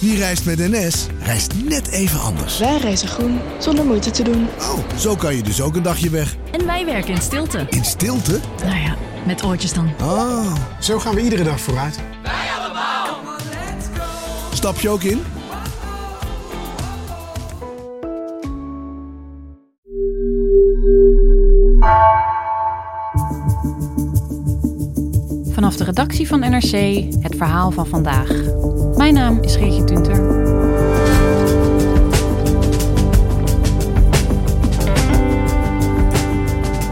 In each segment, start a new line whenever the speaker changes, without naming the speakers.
Wie reist met NS, reist net even anders.
Wij reizen groen, zonder moeite te doen.
Oh, zo kan je dus ook een dagje weg.
En wij werken in stilte.
In stilte?
Nou ja, met oortjes dan.
Oh.
Zo gaan we iedere dag vooruit.
Wij allemaal.
Stap je ook in?
De redactie van NRC het verhaal van vandaag. Mijn naam is Geertje Tunter.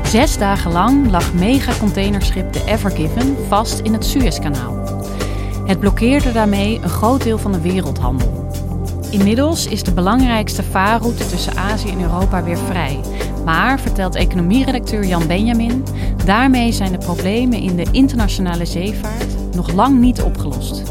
Zes dagen lang lag megacontainerschip de Ever Given vast in het Suezkanaal. Het blokkeerde daarmee een groot deel van de wereldhandel. Inmiddels is de belangrijkste vaarroute tussen Azië en Europa weer vrij. Maar, vertelt economieredacteur Jan Benjamin, daarmee zijn de problemen in de internationale zeevaart nog lang niet opgelost.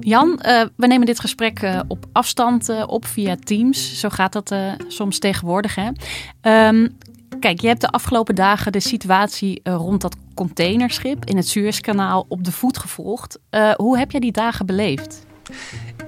Jan, uh, we nemen dit gesprek uh, op afstand uh, op via Teams. Zo gaat dat soms tegenwoordig. Hè? Um, kijk, je hebt de afgelopen dagen de situatie rond dat containerschip in het Suezkanaal op de voet gevolgd. hoe heb jij die dagen beleefd?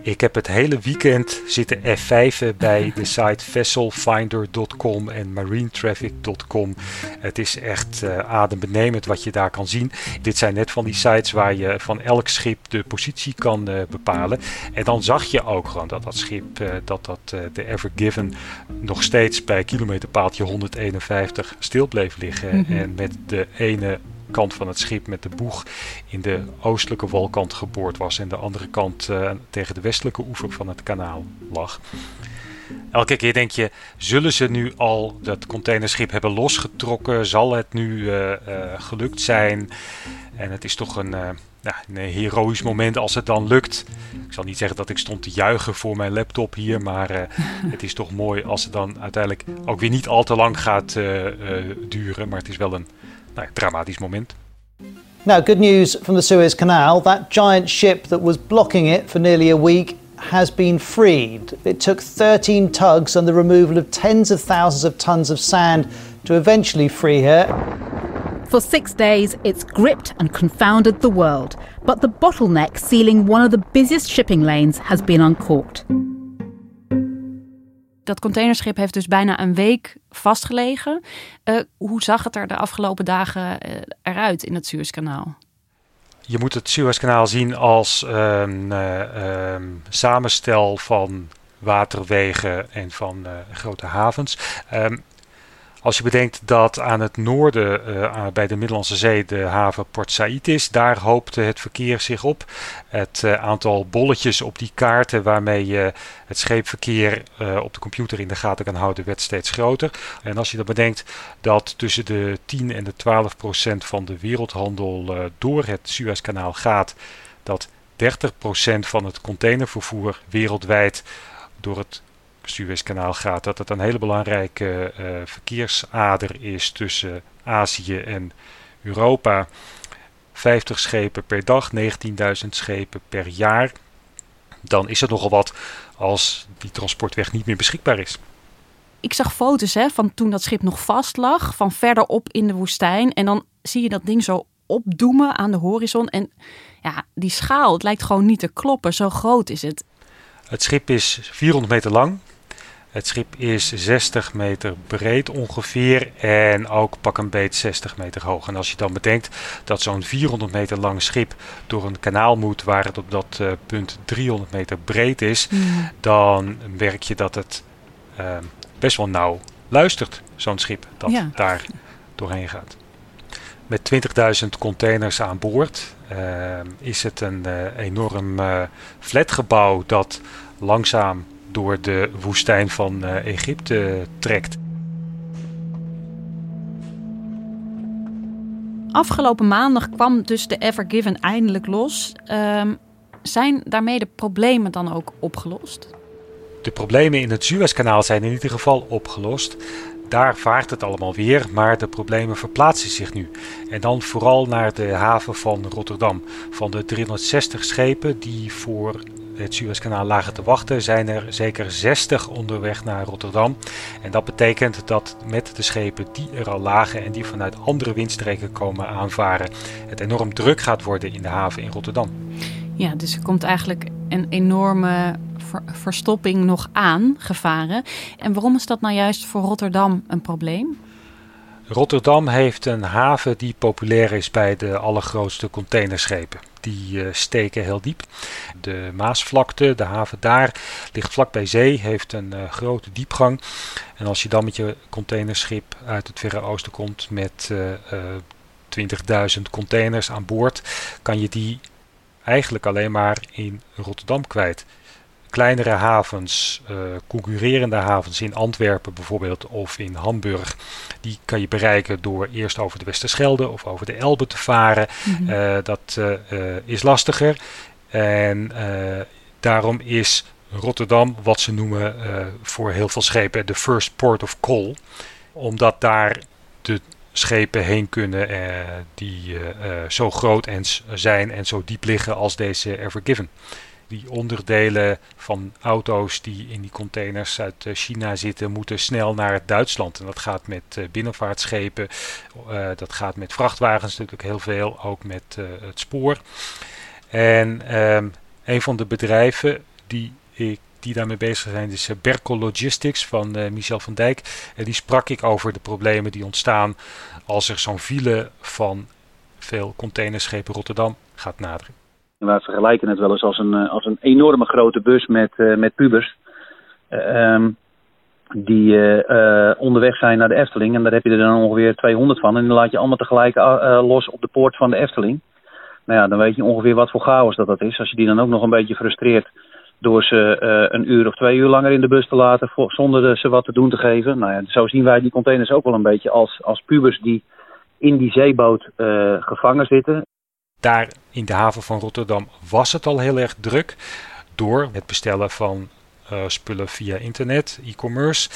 Ik heb het hele weekend zitten F5'en bij de site vesselfinder.com en marinetraffic.com. Het is echt uh, adembenemend wat je daar kan zien. Dit zijn net van die sites waar je van elk schip de positie kan uh, bepalen. En dan zag je ook gewoon dat dat schip, uh, dat dat de Ever Given nog steeds bij kilometerpaaltje 151 stil bleef liggen. Mm -hmm. En met de ene kant van het schip met de boeg in de oostelijke walkant geboord was en de andere kant uh, tegen de westelijke oever van het kanaal lag. Elke keer denk je, zullen ze nu al dat containerschip hebben losgetrokken? Zal het nu uh, uh, gelukt zijn? En het is toch een, ja, een heroïsch moment als het dan lukt. Ik zal niet zeggen dat ik stond te juichen voor mijn laptop hier, maar het is toch mooi als het dan uiteindelijk ook weer niet al te lang gaat duren. Maar het is wel een nou, dramatisch moment.
Now, good news from the Suez Canal. That giant ship that was blocking it for nearly a week has been freed. It took 13 tugs and the removal of tens of thousands of tons of sand to eventually free her.
For six days, it's gripped and confounded the world. But the bottleneck sealing one of the busiest shipping lanes has been uncorked.
Dat containerschip heeft dus bijna een week vastgelegen. Uh, hoe zag het er de afgelopen dagen uh, eruit in het Suezkanaal?
Je moet het Suezkanaal zien als een uh, um, samenstel van waterwegen en van grote havens. Um, als je bedenkt dat aan het noorden uh, bij de Middellandse Zee de haven Port Said is, daar hoopte het verkeer zich op. Het uh, aantal bolletjes op die kaarten waarmee je het scheepverkeer uh, op de computer in de gaten kan houden, werd steeds groter. En als je dan bedenkt dat tussen de 10 en de 12 procent van de wereldhandel door het Suezkanaal gaat, dat 30 procent van het containervervoer wereldwijd door het Suezkanaal gaat, dat het een hele belangrijke uh, verkeersader is tussen Azië en Europa. 50 schepen per dag, 19.000 schepen per jaar. Dan is er nogal wat als die transportweg niet meer beschikbaar is.
Ik zag foto's hè, van toen dat schip nog vast lag, van verderop in de woestijn. En dan zie je dat ding zo opdoemen aan de horizon. En ja, die schaal, het lijkt gewoon niet te kloppen. Zo groot is het.
Het schip is 400 meter lang. Het schip is 60 meter breed ongeveer en ook pak een beet 60 meter hoog. En als je dan bedenkt dat zo'n 400 meter lang schip door een kanaal moet waar het op dat uh, punt 300 meter breed is, mm. dan merk je dat het uh, best wel nauw luistert, zo'n schip dat ja. daar doorheen gaat. Met 20.000 containers aan boord uh, is het een enorm flatgebouw dat langzaam door de woestijn van uh, Egypte trekt.
afgelopen maandag kwam dus de Ever Given eindelijk los. Ehm, zijn daarmee de problemen dan ook opgelost?
De problemen in het Suezkanaal zijn in ieder geval opgelost. Daar vaart het allemaal weer, maar de problemen verplaatsen zich nu. En dan vooral naar de haven van Rotterdam. Van de 360 schepen die voor het Suezkanaal lagen te wachten, zijn er zeker 60 onderweg naar Rotterdam. En dat betekent dat met de schepen die er al lagen en die vanuit andere windstreken komen aanvaren, het enorm druk gaat worden in de haven in Rotterdam.
Ja, dus er komt eigenlijk een enorme verstopping nog aan, gevaren. En waarom is dat nou juist voor Rotterdam een probleem?
Rotterdam heeft een haven die populair is bij de allergrootste containerschepen. Die uh, steken heel diep. De Maasvlakte, de haven daar, ligt vlak bij zee, heeft een uh, grote diepgang. En als je dan met je containerschip uit het Verre Oosten komt met uh, 20.000 containers aan boord, kan je die eigenlijk alleen maar in Rotterdam kwijt kleinere havens, uh, concurrerende havens in Antwerpen bijvoorbeeld of in Hamburg, die kan je bereiken door eerst over de Westerschelde of over de Elbe te varen. Mhm. Eh, dat uh, is lastiger en daarom is Rotterdam wat ze noemen voor heel veel schepen de first port of call, omdat daar de schepen heen kunnen die zo groot en zijn en zo diep liggen als deze Ever Given die onderdelen van auto's die in die containers uit eh, China zitten, moeten snel naar Duitsland. En dat gaat met eh, binnenvaartschepen, uh, dat gaat met vrachtwagens natuurlijk heel veel, ook met het spoor. En um, een van de bedrijven die ik die daarmee bezig zijn, is Berkel Logistics van Michel van Dijk. En die sprak ik over de problemen die ontstaan als er zo'n file van veel containerschepen Rotterdam gaat naderen.
We vergelijken het wel eens als een, eh, als een enorme grote bus met, uh, met pubers. Uh, die uh, onderweg zijn naar de Efteling. En daar heb je er dan ongeveer 200 van. En dan laat je allemaal tegelijk los op de poort van de Efteling. Nou ja, dan weet je ongeveer wat voor chaos dat dat is. Als je die dan ook nog een beetje frustreert door ze een uur of twee uur langer in de bus te laten voor, zonder ze wat te doen te geven. Nou ja, zo zien wij die containers ook wel een beetje als, als pubers die in die zeeboot gevangen zitten
daar in de haven van Rotterdam was het al heel erg druk door het bestellen van uh, spullen via internet, e-commerce.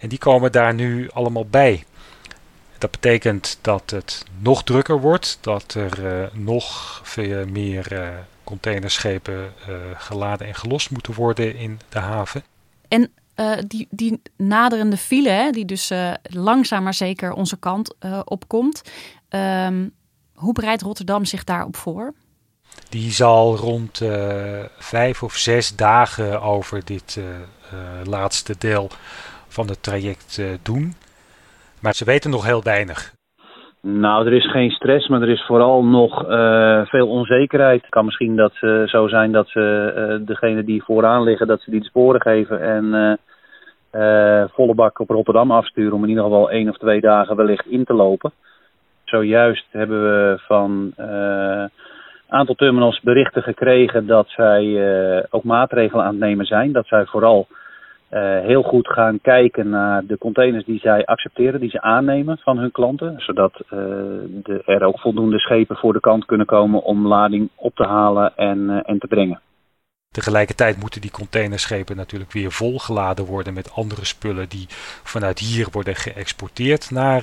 En die komen daar nu allemaal bij. Dat betekent dat het nog drukker wordt, dat er uh, nog veel meer uh, containerschepen geladen en gelost moeten worden in de haven.
En die, die naderende file, die dus langzaam maar zeker onze kant opkomt. Um, hoe bereidt Rotterdam zich daarop voor?
Die zal rond uh, vijf of zes dagen over dit uh, uh, laatste deel van het traject doen. Maar ze weten nog heel weinig.
Nou, er is geen stress, maar er is vooral nog veel onzekerheid. Het kan misschien dat, zo zijn dat ze degene die vooraan liggen, dat ze die de sporen geven en volle bak op Rotterdam afsturen om in ieder geval één of twee dagen wellicht in te lopen. Zojuist hebben we van een uh, aantal terminals berichten gekregen dat zij uh, ook maatregelen aan het nemen zijn. Dat zij vooral uh, heel goed gaan kijken naar de containers die zij accepteren, die ze aannemen van hun klanten. Zodat de, er ook voldoende schepen voor de kant kunnen komen om lading op te halen en, en te brengen.
Tegelijkertijd moeten die containerschepen natuurlijk weer volgeladen worden met andere spullen die vanuit hier worden geëxporteerd naar,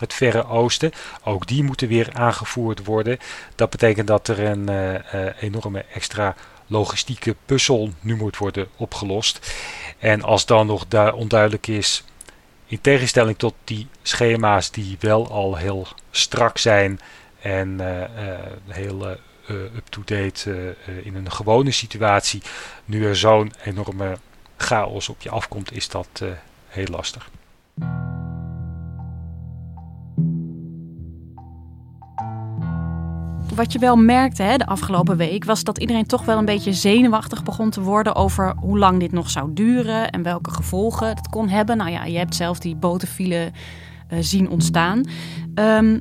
het Verre Oosten. Ook die moeten weer aangevoerd worden. Dat betekent dat er een uh, enorme extra logistieke puzzel nu moet worden opgelost. En als dan nog onduidelijk is, in tegenstelling tot die schema's die wel al heel strak zijn en uh, heel up-to-date in een gewone situatie, nu er zo'n enorme chaos op je afkomt, is dat heel lastig.
Wat je wel merkte hè, de afgelopen week was dat iedereen toch wel een beetje zenuwachtig begon te worden over hoe lang dit nog zou duren en welke gevolgen het kon hebben. Nou ja, je hebt zelf die botenfile uh, zien ontstaan. Um,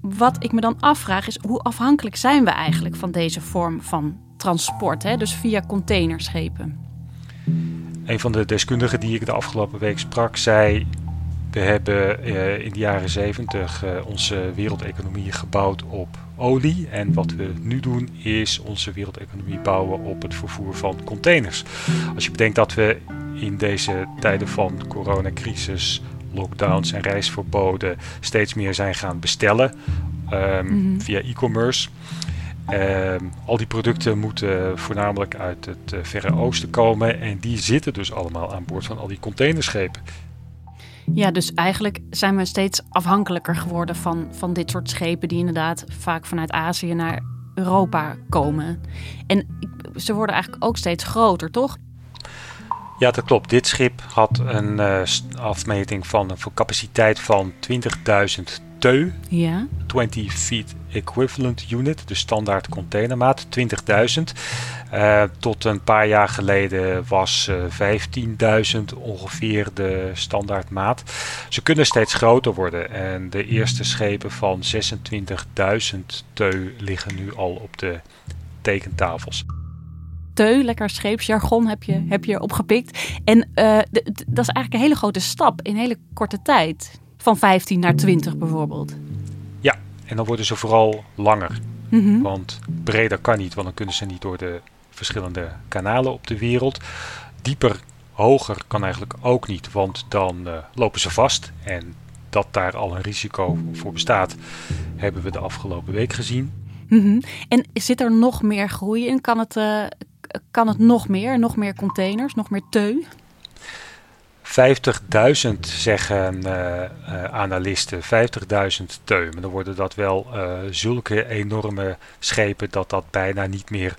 wat ik me dan afvraag is hoe afhankelijk zijn we eigenlijk van deze vorm van transport, hè? dus via containerschepen?
Een van de deskundigen die ik de afgelopen week sprak zei We hebben in de jaren 70 onze wereldeconomie gebouwd op olie. En wat we nu doen is onze wereldeconomie bouwen op het vervoer van containers. Als je bedenkt dat we in deze tijden van coronacrisis, lockdowns en reisverboden steeds meer zijn gaan bestellen um, via e-commerce. Ehm, al die producten moeten voornamelijk uit het uh, Verre Oosten komen en die zitten dus allemaal aan boord van al die containerschepen.
Ja, dus eigenlijk zijn we steeds afhankelijker geworden van, van dit soort schepen die inderdaad vaak vanuit Azië naar Europa komen. En ze worden eigenlijk ook steeds groter, toch?
Ja, dat klopt. Dit schip had een uh, afmeting van een capaciteit van 20.000 TEU.
Ja.
20 feet equivalent unit, de standaard containermaat, 20.000. Uh, tot een paar jaar geleden was uh, eh, 15.000 ongeveer de standaardmaat. Ze kunnen steeds groter worden en de eerste schepen van 26.000 TEU liggen nu al op de tekentafels.
Teu, lekker scheepsjargon heb je, heb je opgepikt. En uh, dat is eigenlijk een hele grote stap in een hele korte tijd. Van 15 naar 20 bijvoorbeeld.
Ja, en dan worden ze vooral langer.
Mhm.
Want breder kan niet, want dan kunnen ze niet door de verschillende kanalen op de wereld. Dieper, hoger kan eigenlijk ook niet, want dan uh, lopen ze vast. En dat daar al een risico voor bestaat, hebben we de afgelopen week gezien.
Mm En zit er nog meer groei in? Kan het, uh, kan het nog meer? Nog meer containers? Nog meer teu?
50.000 zeggen uh, uh, analisten, 50.000 teu. Maar dan worden dat wel zulke enorme schepen dat dat bijna niet meer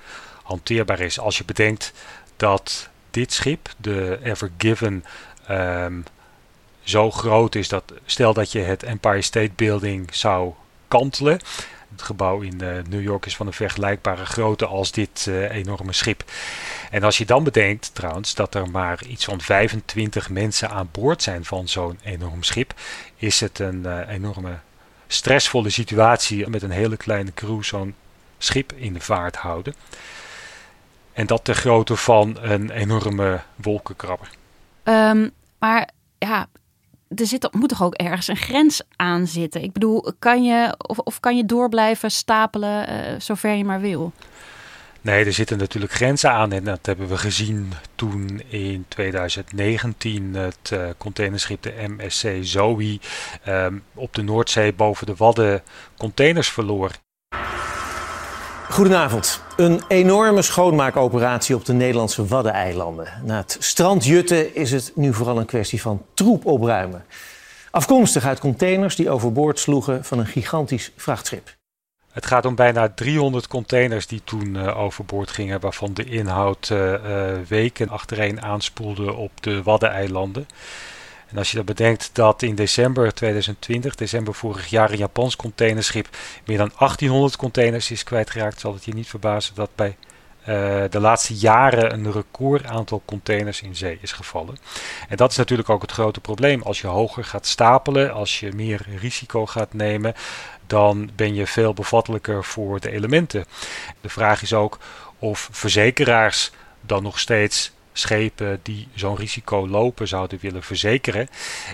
hanteerbaar is. Als je bedenkt dat dit schip, de Ever Given, um, zo groot is dat stel dat je het Empire State Building zou kantelen het gebouw in uh, New York is van een vergelijkbare grootte als dit uh, enorme schip. En als je dan bedenkt trouwens dat er maar iets van 25 mensen aan boord zijn van zo'n enorm schip, is het een uh, enorme stressvolle situatie met een hele kleine crew zo'n schip in de vaart houden. En dat ter grootte van een enorme wolkenkrabber.
Um, maar ja, er zit, moet toch ook ergens een grens aan zitten? Ik bedoel, kan je, of, of kan je door blijven stapelen uh, zover je maar wil?
Nee, er zitten natuurlijk grenzen aan en dat hebben we gezien toen in 2019 het uh, containerschip de MSC Zoe um, op de Noordzee boven de Wadden containers verloor.
Goedenavond. Een enorme schoonmaakoperatie op de Nederlandse Waddeneilanden. Na het strandjutten is het nu vooral een kwestie van troep opruimen. Afkomstig uit containers die overboord sloegen van een gigantisch vrachtschip.
Het gaat om bijna 300 containers die toen uh, overboord gingen, waarvan de inhoud uh, uh, weken achtereen aanspoelde op de Waddeneilanden. En als je dan bedenkt dat in december 2020, december vorig jaar, een Japans containerschip meer dan 1800 containers is kwijtgeraakt, zal het je niet verbazen dat bij uh, de laatste jaren een record aantal containers in zee is gevallen. En dat is natuurlijk ook het grote probleem. Als je hoger gaat stapelen, als je meer risico gaat nemen, dan ben je veel bevattelijker voor de elementen. De vraag is ook of verzekeraars dan nog steeds schepen die zo'n risico lopen zouden willen verzekeren.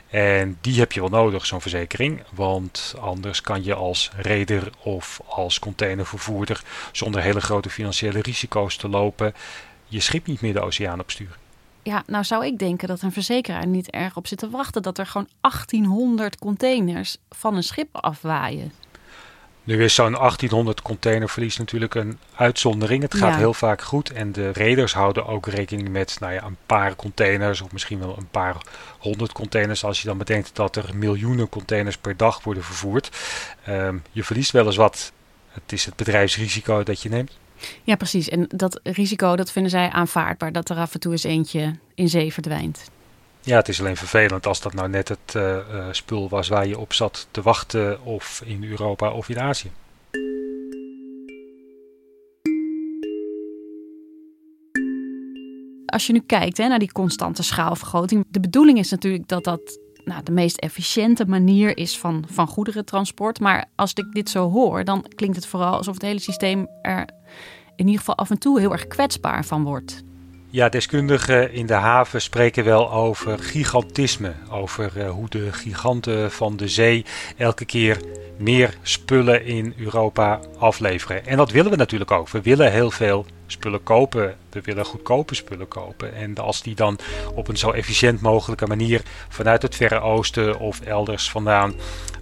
En die heb je wel nodig, zo'n verzekering. Want anders kan je als reder of als containervervoerder zonder hele grote financiële risico's te lopen je schip niet meer de oceaan opsturen.
Ja, nou zou ik denken dat een verzekeraar niet erg op zit te wachten dat er gewoon 1800 containers van een schip afwaaien.
Nu is zo'n 1800 containerverlies natuurlijk een uitzondering. Het gaat
Ja.
heel vaak goed en de reders houden ook rekening met nou ja, een paar containers of misschien wel een paar honderd containers. Als je dan bedenkt dat er miljoenen containers per dag worden vervoerd. Ehm, je verliest wel eens wat. Het is het bedrijfsrisico dat je neemt.
Ja, precies. En dat risico, dat vinden zij aanvaardbaar. Dat er af en toe eens eentje in zee verdwijnt.
Ja, het is alleen vervelend als dat nou net het eh, eh, spul was waar je op zat te wachten of in Europa of in Azië.
Als je nu kijkt hè, naar die constante schaalvergroting. De bedoeling is natuurlijk dat dat nou, de meest efficiënte manier is van, van goederentransport. Maar als ik dit zo hoor, dan klinkt het vooral alsof het hele systeem er in ieder geval af en toe heel erg kwetsbaar van wordt.
Ja, deskundigen in de haven spreken wel over gigantisme. Over uh, hoe de giganten van de zee elke keer meer spullen in Europa afleveren. En dat willen we natuurlijk ook. We willen heel veel spullen kopen. We willen goedkope spullen kopen. En als die dan op een zo efficiënt mogelijke manier vanuit het Verre Oosten of elders vandaan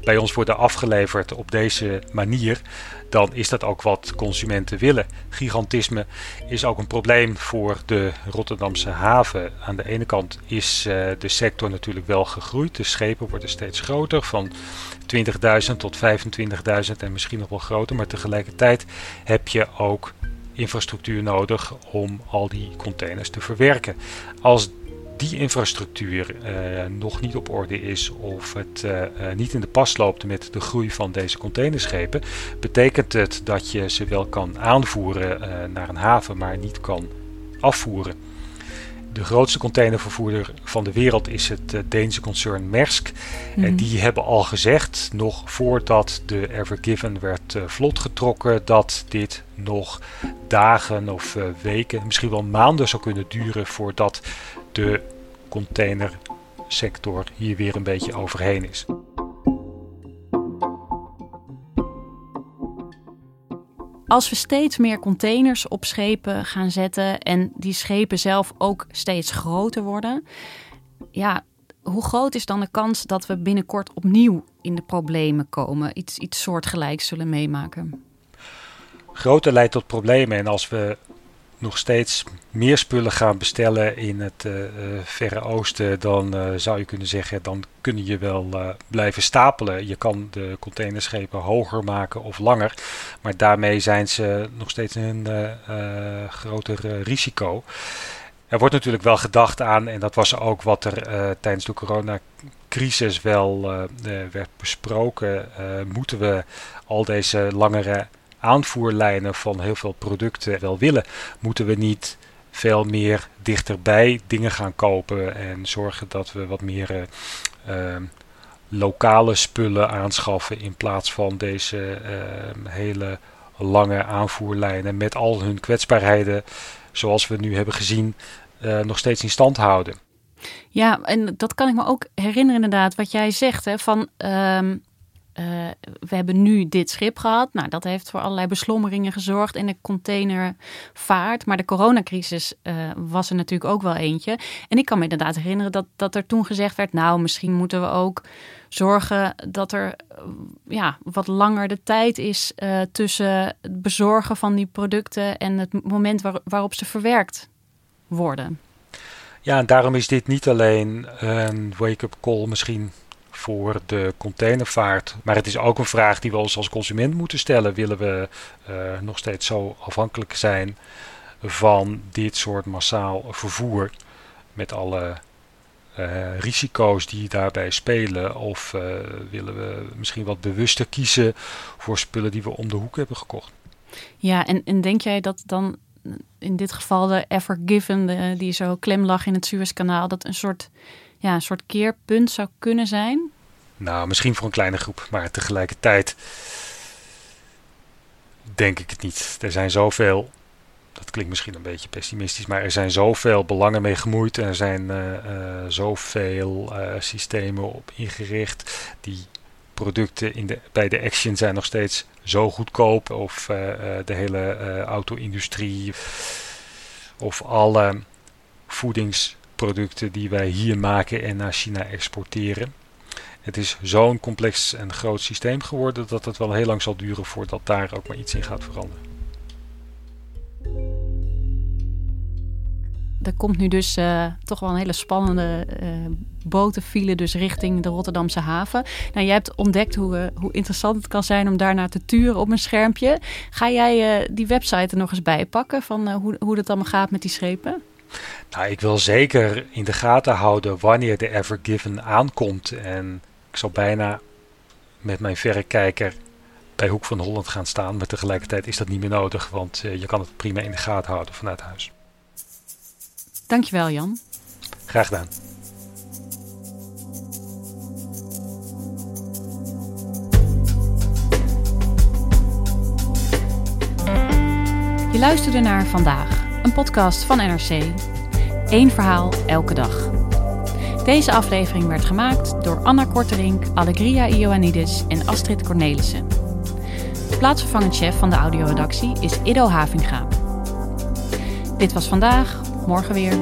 bij ons worden afgeleverd op deze manier, dan is dat ook wat consumenten willen. Gigantisme is ook een probleem voor de Rotterdamse haven. Aan de ene kant is uh, de sector natuurlijk wel gegroeid. De schepen worden steeds groter, van 20.000 tot 25.000 en misschien nog wel groter. Maar tegelijkertijd heb je ook infrastructuur nodig om al die containers te verwerken. Als die infrastructuur uh, nog niet op orde is of het uh, niet in de pas loopt met de groei van deze containerschepen, betekent het dat je ze wel kan aanvoeren naar een haven, maar niet kan afvoeren. De grootste containervervoerder van de wereld is het Deense concern Maersk. Mm En die hebben al gezegd, nog voordat de Ever Given werd vlot getrokken, dat dit nog dagen of weken, misschien wel maanden zou kunnen duren voordat de containersector hier weer een beetje overheen is.
Als we steeds meer containers op schepen gaan zetten en die schepen zelf ook steeds groter worden, ja, hoe groot is dan de kans dat we binnenkort opnieuw in de problemen komen, iets, iets soortgelijks zullen meemaken?
Groter leidt tot problemen en als we nog steeds meer spullen gaan bestellen in het uh, Verre Oosten, dan uh, zou je kunnen zeggen, dan kun je wel blijven stapelen. Je kan de containerschepen hoger maken of langer, maar daarmee zijn ze nog steeds een groter risico. Er wordt natuurlijk wel gedacht aan, en dat was ook wat er tijdens de coronacrisis wel werd besproken, moeten we al deze langere aanvoerlijnen van heel veel producten wel willen, moeten we niet veel meer dichterbij dingen gaan kopen en zorgen dat we wat meer uh, lokale spullen aanschaffen in plaats van deze uh, hele lange aanvoerlijnen met al hun kwetsbaarheden, zoals we nu hebben gezien, uh, nog steeds in stand houden.
Ja, en dat kan ik me ook herinneren inderdaad, wat jij zegt, hè, van um, uh, we hebben nu dit schip gehad. Nou, dat heeft voor allerlei beslommeringen gezorgd in de containervaart. Maar de coronacrisis uh, was er natuurlijk ook wel eentje. En ik kan me inderdaad herinneren dat, dat er toen gezegd werd... nou, misschien moeten we ook zorgen dat er ja, wat langer de tijd is... Tussen het bezorgen van die producten en het moment waar, waarop ze verwerkt worden.
Ja, en daarom is dit niet alleen een wake-up call misschien voor de containervaart. Maar het is ook een vraag die we ons als consument moeten stellen. Willen we uh, nog steeds zo afhankelijk zijn van dit soort massaal vervoer met alle uh, risico's die daarbij spelen? Of uh, willen we misschien wat bewuster kiezen voor spullen die we om de hoek hebben gekocht?
Ja, en, en denk jij dat dan in dit geval de Ever Given, de, die zo klem lag in het Suezkanaal, dat een soort ja, een soort keerpunt zou kunnen zijn?
Nou, misschien voor een kleine groep, maar tegelijkertijd denk ik het niet. Er zijn zoveel, dat klinkt misschien een beetje pessimistisch, maar er zijn zoveel belangen mee gemoeid en er zijn uh, uh, zoveel uh, systemen op ingericht. Die producten in de, bij de Action zijn nog steeds zo goedkoop, of de hele auto-industrie, of alle voedings producten die wij hier maken en naar China exporteren. Het is zo'n complex en groot systeem geworden dat het wel heel lang zal duren voordat daar ook maar iets in gaat veranderen.
Er komt nu dus uh, toch wel een hele spannende uh, botenfile dus richting de Rotterdamse haven. Nou, jij hebt ontdekt hoe, uh, hoe interessant het kan zijn om daarnaar te turen op een schermpje. Ga jij die website er nog eens bij pakken van hoe, hoe dat allemaal gaat met die schepen?
Nou, ik wil zeker in de gaten houden wanneer de Ever Given aankomt. En ik zal bijna met mijn verrekijker bij Hoek van Holland gaan staan. Maar tegelijkertijd is dat niet meer nodig, want uh, je kan het prima in de gaten houden vanuit huis.
Dankjewel Jan.
Graag gedaan.
Je luisterde naar vandaag een podcast van NRC. Eén verhaal elke dag. Deze aflevering werd gemaakt door Anna Korterink, Allegria Ioannidis en Astrid Cornelissen. Plaatsvervangend chef van de audioredactie is Ido Havinga. Dit was vandaag, morgen weer.